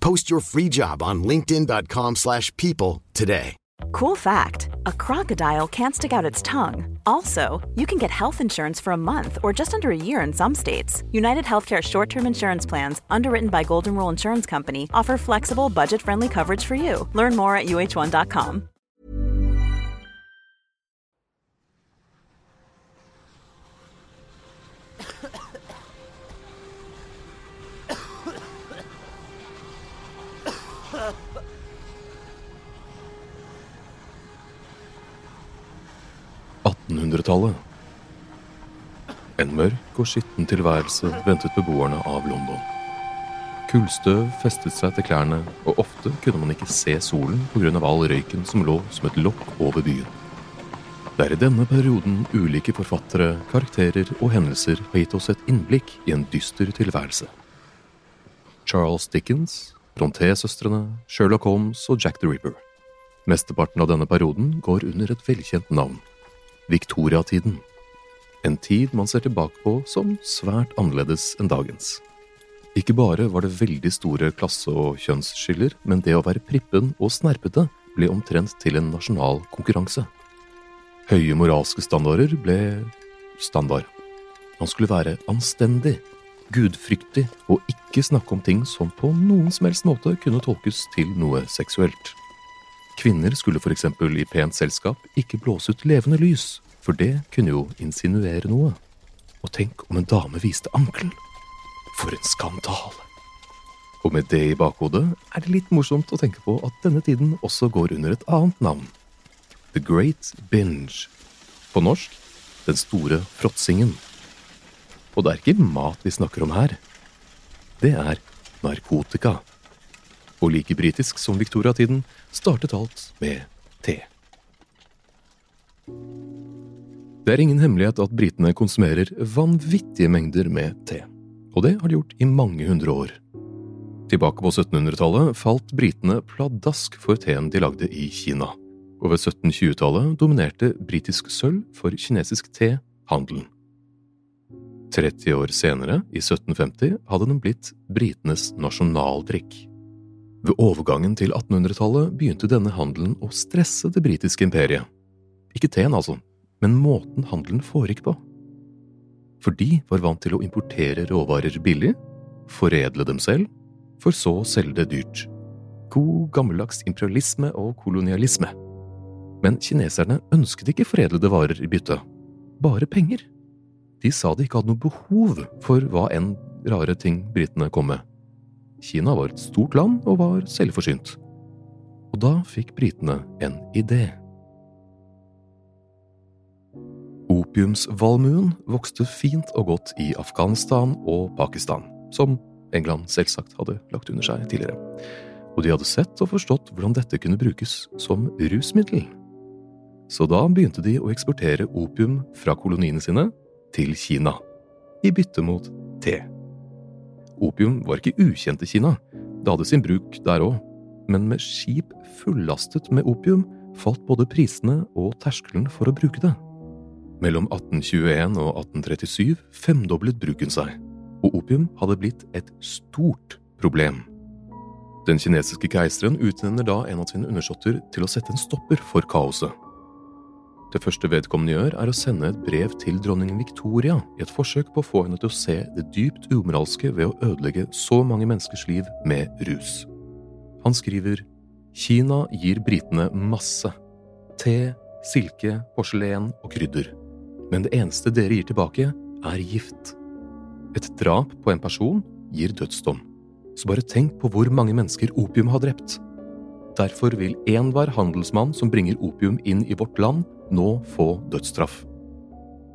Post your free job on linkedin.com/people slash people today. Cool fact a crocodile can't stick out its tongue. Also, you can get health insurance for a month or just under a year in some states. United Healthcare short term insurance plans, underwritten by Golden Rule Insurance Company, offer flexible, budget friendly coverage for you. Learn more at uh1.com. En mørk og skitten tilværelse ventet beboerne av London. Kullstøv festet seg til klærne, og ofte kunne man ikke se solen pga. all røyken som lå som et lokk over byen. Det er i denne perioden ulike forfattere, karakterer og hendelser har gitt oss et innblikk i en dyster tilværelse. Charles Dickens, Bronté-søstrene, Sherlock Holmes og Jack the Ripper. Mesteparten av denne perioden går under et velkjent navn Viktoriatiden. En tid man ser tilbake på som svært annerledes enn dagens. Ikke bare var det veldig store klasse- og kjønnsskiller, men det å være prippen og snerpete ble omtrent til en nasjonal konkurranse. Høye moralske standarder ble standard. Man skulle være anstendig, gudfryktig og ikke snakke om ting som på noen som helst måte kunne tolkes til noe seksuelt. Kvinner skulle f.eks. i pent selskap ikke blåse ut levende lys, for det kunne jo insinuere noe. Og tenk om en dame viste ankelen! For en skandale! Og med det i bakhodet er det litt morsomt å tenke på at denne tiden også går under et annet navn. The Great Binge. På norsk Den store fråtsingen. Og det er ikke mat vi snakker om her. Det er narkotika. Og like britisk som Victoria-tiden startet alt med te. Det er ingen hemmelighet at britene konsumerer vanvittige mengder med te. Og det har de gjort i mange hundre år. Tilbake på 1700-tallet falt britene pladask for teen de lagde i Kina. Og ved 1720-tallet dominerte britisk sølv for kinesisk te handelen. 30 år senere, i 1750, hadde den blitt britenes nasjonaldrikk. Ved overgangen til 1800-tallet begynte denne handelen å stresse det britiske imperiet. Ikke teen, altså, men måten handelen foregikk på. For de var vant til å importere råvarer billig, foredle dem selv, for så å selge det dyrt. God gammeldags imperialisme og kolonialisme. Men kineserne ønsket ikke foredlede varer i bytte, bare penger. De sa de ikke hadde noe behov for hva enn rare ting britene kom med. Kina var et stort land og var selvforsynt. Og da fikk britene en idé. Opiumsvalmuen vokste fint og godt i Afghanistan og Pakistan, som England selvsagt hadde lagt under seg tidligere. Og de hadde sett og forstått hvordan dette kunne brukes som rusmiddel. Så da begynte de å eksportere opium fra koloniene sine til Kina, i bytte mot te. Opium var ikke ukjent i Kina, det hadde sin bruk der òg, men med skip fullastet med opium falt både prisene og terskelen for å bruke det. Mellom 1821 og 1837 femdoblet bruken seg, og opium hadde blitt et stort problem. Den kinesiske keiseren utnevner da en av sine undersåtter til å sette en stopper for kaoset. Det første vedkommende gjør, er å sende et brev til dronning Victoria i et forsøk på å få henne til å se det dypt umoralske ved å ødelegge så mange menneskers liv med rus. Han skriver Kina gir britene masse. Te, silke, porselen og krydder. Men det eneste dere gir tilbake, er gift. Et drap på en person gir dødsdom. Så bare tenk på hvor mange mennesker opium har drept. Derfor vil enhver handelsmann som bringer opium inn i vårt land, nå få dødsstraff.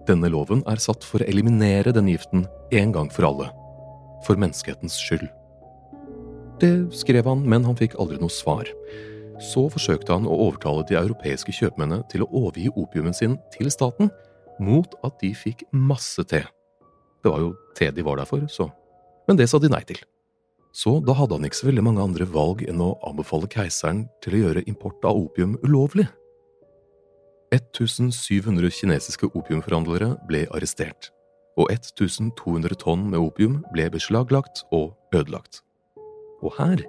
Denne loven er satt for å eliminere denne giften en gang for alle. For menneskehetens skyld. Det skrev han, men han fikk aldri noe svar. Så forsøkte han å overtale de europeiske kjøpmennene til å overgi opiumen sin til staten, mot at de fikk masse te. Det var jo te de var der for, så. Men det sa de nei til. Så da hadde han ikke så veldig mange andre valg enn å anbefale keiseren til å gjøre import av opium ulovlig. 1700 kinesiske opiumforhandlere ble arrestert, og 1200 tonn med opium ble beslaglagt og ødelagt. Og her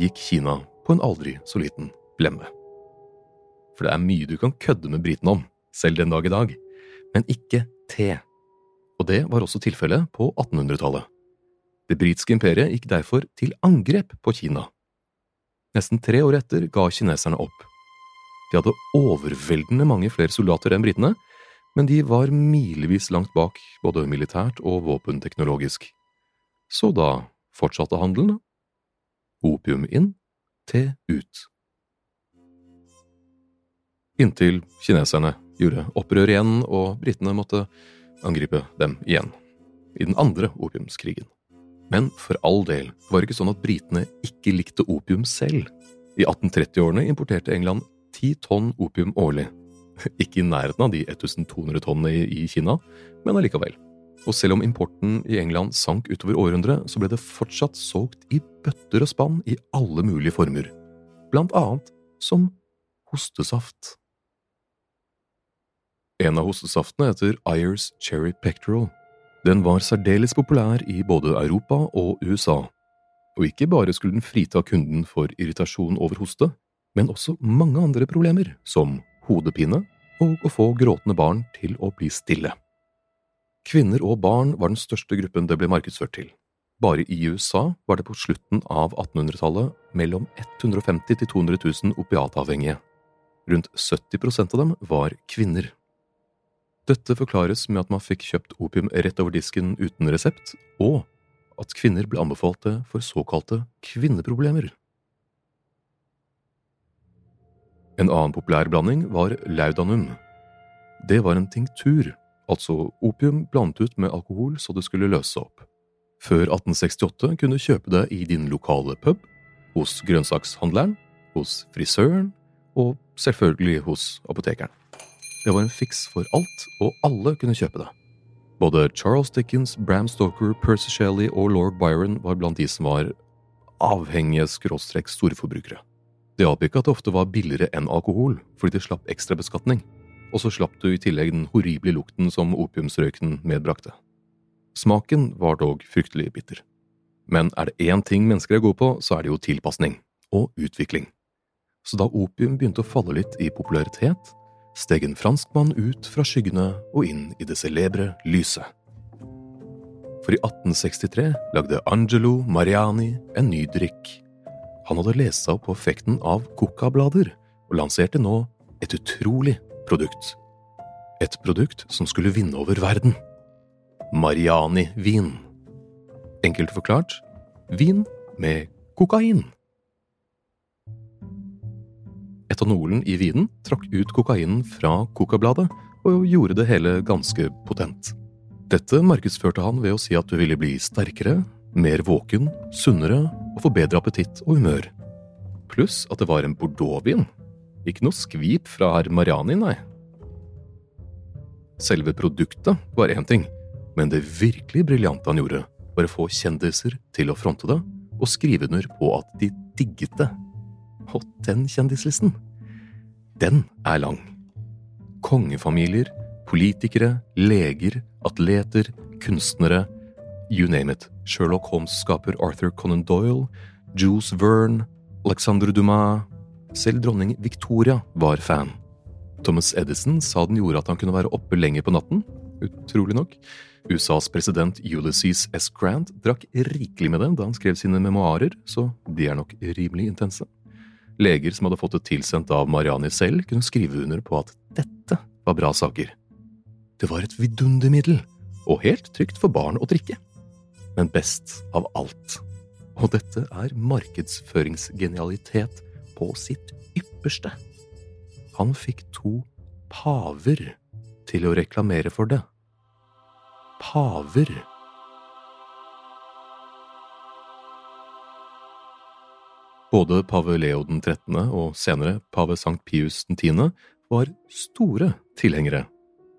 gikk Kina på en aldri så liten blemme. For det er mye du kan kødde med britene om, selv den dag i dag, men ikke te. Og det var også tilfellet på 1800-tallet. Det britiske imperiet gikk derfor til angrep på Kina. Nesten tre år etter ga kineserne opp. De hadde overveldende mange flere soldater enn britene, men de var milevis langt bak både militært og våpenteknologisk. Så da fortsatte handelen, Opium inn, te ut. Inntil kineserne gjorde opprør igjen og britene måtte angripe dem igjen, i den andre opiumskrigen. Men for all del var det ikke sånn at britene ikke likte opium selv. I 1830-årene importerte England ti tonn opium årlig. Ikke i nærheten av de 1200 tonnene i Kina, men allikevel. Og selv om importen i England sank utover århundret, så ble det fortsatt solgt i bøtter og spann i alle mulige former, blant annet som hostesaft. En av hostesaftene heter Ayers Cherry Pectoral. Den var særdeles populær i både Europa og USA, og ikke bare skulle den frita kunden for irritasjon over hoste, men også mange andre problemer, som hodepine og å få gråtende barn til å bli stille. Kvinner og barn var den største gruppen det ble markedsført til. Bare i USA var det på slutten av 1800-tallet mellom 150 til 200 000 opiatavhengige. Rundt 70% av dem var kvinner. Dette forklares med at man fikk kjøpt opium rett over disken uten resept, og at kvinner ble anbefalt det for såkalte kvinneproblemer. En annen populær blanding var laudanum. Det var en tinktur altså opium blandet ut med alkohol så det skulle løse opp. Før 1868 kunne du kjøpe det i din lokale pub, hos grønnsakshandleren, hos frisøren og selvfølgelig hos apotekeren. Det var en fiks for alt, og alle kunne kjøpe det. Både Charles Dickens, Bram Stoker, Percy Shelley og lord Byron var blant de som var avhengige skråstrekk storforbrukere. Det hjalp ikke at det ofte var billigere enn alkohol, fordi de slapp ekstra beskatning og så slapp du i tillegg den horrible lukten som opiumsrøyken medbrakte. Smaken var dog fryktelig bitter. Men er det én ting mennesker er gode på, så er det jo tilpasning og utvikling. Så da opium begynte å falle litt i popularitet, steg en franskmann ut fra skyggene og inn i det celebre lyset. For i 1863 lagde Angelo Mariani en ny drikk. Han hadde lest seg opp på effekten av coca-blader, og lanserte nå et utrolig produkt. Et produkt som skulle vinne over verden. Mariani-vin. Enkelt forklart vin med kokain. Etanolen i vinen trakk ut kokainen fra kokabladet og gjorde det hele ganske potent. Dette markedsførte han ved å si at du ville bli sterkere, mer våken, sunnere og få bedre appetitt og humør. Pluss at det var en bordeauxvin ikke noe skvip fra herr Mariani, nei. Selve produktet var én ting, men det virkelig briljante han gjorde, var å få kjendiser til å fronte det og skrive under på at de digget det. Og den kjendislisten, den er lang. Kongefamilier, politikere, leger, atleter, kunstnere, you name it. Sherlock Holmes-skaper Arthur Conan Doyle, Jules Verne, Alexandre Dumas, selv dronning Victoria var fan. Thomas Edison sa den gjorde at han kunne være oppe lenger på natten. Utrolig nok. USAs president Ulysses S. Grant drakk rikelig med det da han skrev sine memoarer, så de er nok rimelig intense. Leger som hadde fått det tilsendt av Mariani selv, kunne skrive under på at dette var bra saker. Det var et vidundermiddel, og helt trygt for barn å drikke. Men best av alt, og dette er markedsføringsgenialitet på sitt ypperste, han fikk to paver til å reklamere for det. Paver. Både pave Leo den 13. og senere pave Sankt Pius den 10. var store tilhengere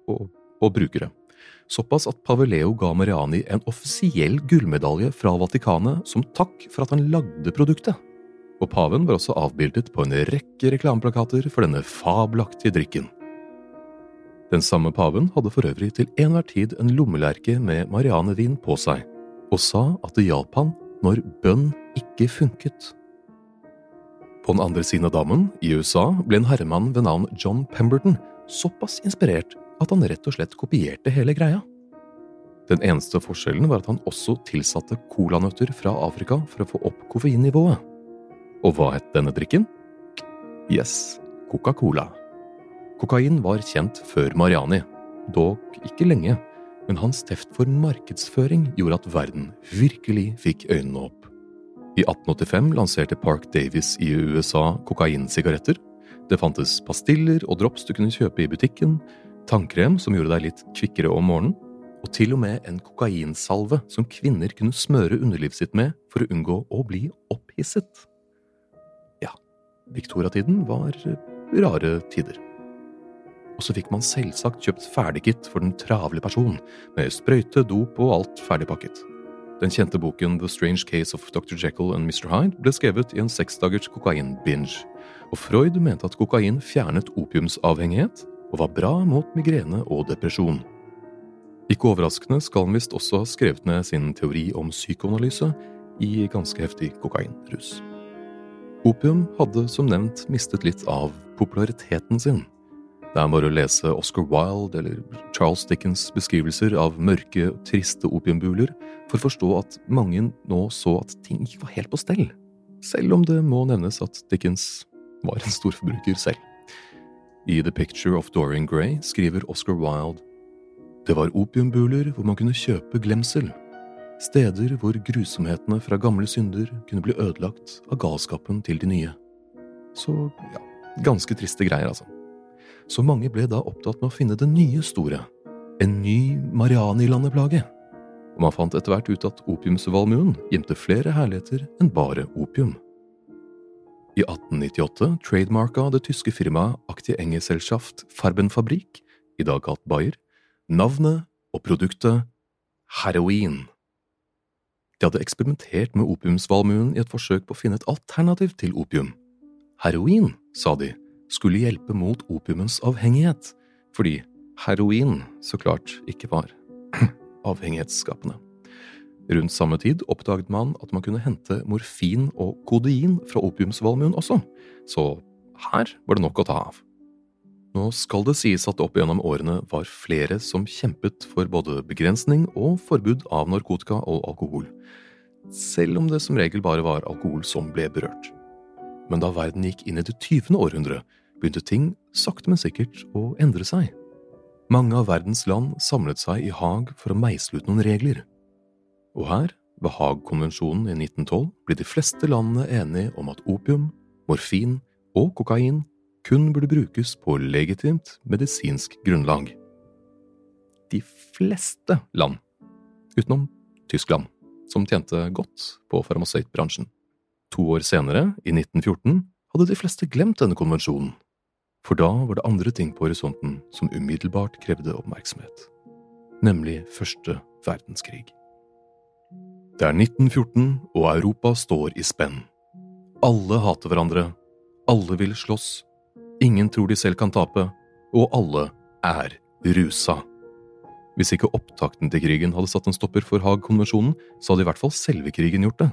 og, og brukere. Såpass at pave Leo ga Mariani en offisiell gullmedalje fra Vatikanet som takk for at han lagde produktet. Og paven var også avbildet på en rekke reklameplakater for denne fabelaktige drikken. Den samme paven hadde for øvrig til enhver tid en lommelerke med marianevin på seg, og sa at det hjalp han når bønn ikke funket. På den andre siden av dammen, i USA, ble en herremann ved navn John Pemberton såpass inspirert at han rett og slett kopierte hele greia. Den eneste forskjellen var at han også tilsatte colanøtter fra Afrika for å få opp koffeinnivået. Og hva het denne drikken? Yes, Coca-Cola. Kokain var kjent før Mariani, dog ikke lenge, men hans teft for markedsføring gjorde at verden virkelig fikk øynene opp. I 1885 lanserte Park Davis i USA kokainsigaretter. Det fantes pastiller og drops du kunne kjøpe i butikken, tannkrem som gjorde deg litt kvikkere om morgenen, og til og med en kokainsalve som kvinner kunne smøre underlivet sitt med for å unngå å bli opphisset. Ja, Victoria-tiden var rare tider. Og så fikk man selvsagt kjøpt ferdigkit for den travle person, med sprøyte, dop og alt ferdigpakket. Den kjente boken The Strange Case of Dr. Jekyll and Mr. Hyde ble skrevet i en seksdagers kokain-binge, og Freud mente at kokain fjernet opiumsavhengighet og var bra mot migrene og depresjon. Ikke overraskende skal han visst også ha skrevet ned sin teori om psykoanalyse i ganske heftig kokainrus. Opium hadde som nevnt mistet litt av populariteten sin. Det er bare å lese Oscar Wilde eller Charles Dickens beskrivelser av mørke, triste opiumbuler for å forstå at mange nå så at ting ikke var helt på stell, selv om det må nevnes at Dickens var en storforbruker selv. I The Picture of Dorian Gray skriver Oscar Wilde det var opiumbuler hvor man kunne kjøpe glemsel, steder hvor grusomhetene fra gamle synder kunne bli ødelagt av galskapen til de nye. Så ja, ganske triste greier, altså så mange ble da opptatt med å finne det nye store, en ny Mariani-landeplage. Og man fant etter hvert ut at opiumsvalmuen gjemte flere herligheter enn bare opium. I 1898 trademarka det tyske firmaet Aktie Engeselschaft Farbenfabrik, i dag kalt Bayer, navnet og produktet heroin. De hadde eksperimentert med opiumsvalmuen i et forsøk på å finne et alternativ til opium. Heroin, sa de, skulle hjelpe mot opiumens avhengighet, fordi heroin så klart ikke var avhengighetsskapende. Rundt samme tid oppdaget man at man kunne hente morfin og kodein fra opiumsvalmuen også, så her var det nok å ta av. Nå skal det sies at opp gjennom årene var flere som kjempet for både begrensning og forbud av narkotika og alkohol, selv om det som regel bare var alkohol som ble berørt. Men da verden gikk inn i det tyvende århundret, begynte ting sakte, men sikkert å endre seg. Mange av verdens land samlet seg i Haag for å meisle ut noen regler. Og her, ved Haag-konvensjonen i 1912, ble de fleste landene enige om at opium, morfin og kokain kun burde brukes på legitimt medisinsk grunnlag. De fleste land, utenom Tyskland, som tjente godt på farmasøytbransjen. To år senere, i 1914, hadde de fleste glemt denne konvensjonen for da var det andre ting på horisonten som umiddelbart krevde oppmerksomhet, nemlig første verdenskrig. Det er 1914, og Europa står i spenn. Alle hater hverandre, alle vil slåss, ingen tror de selv kan tape, og alle er rusa. Hvis ikke opptakten til krigen hadde satt en stopper for Haag-konvensjonen, så hadde i hvert fall selve krigen gjort det.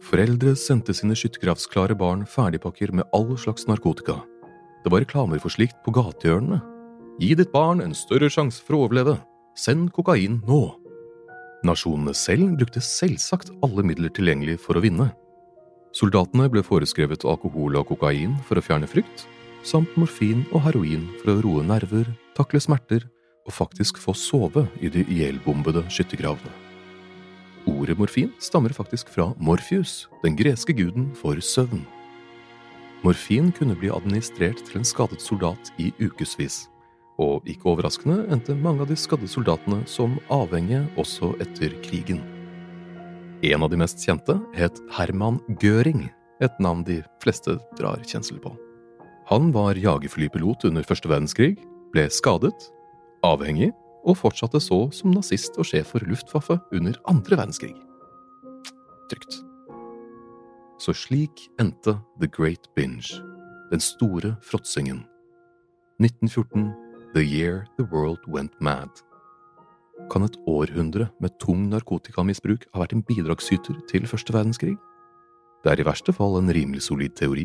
Foreldre sendte sine skyttergravsklare barn ferdigpakker med all slags narkotika. Det var reklamer for slikt på gatehjørnene. Gi ditt barn en større sjanse for å overleve. Send kokain nå. Nasjonene selv brukte selvsagt alle midler tilgjengelig for å vinne. Soldatene ble foreskrevet alkohol og kokain for å fjerne frykt, samt morfin og heroin for å roe nerver, takle smerter og faktisk få sove i de ihjelbombede skyttergravene. Ordet morfin stammer faktisk fra Morpheus, den greske guden for søvn. Morfin kunne bli administrert til en skadet soldat i ukevis, og ikke overraskende endte mange av de skadde soldatene som avhengige også etter krigen. En av de mest kjente het Herman Göring, et navn de fleste drar kjensel på. Han var jagerflypilot under første verdenskrig, ble skadet, avhengig og fortsatte så som nazist og sjef for Luftwaffe under andre verdenskrig. Trygt. Så slik endte The Great Binge, den store fråtsingen. 1914, the year the world went mad. Kan et århundre med tung narkotikamisbruk ha vært en bidragsyter til første verdenskrig? Det er i verste fall en rimelig solid teori.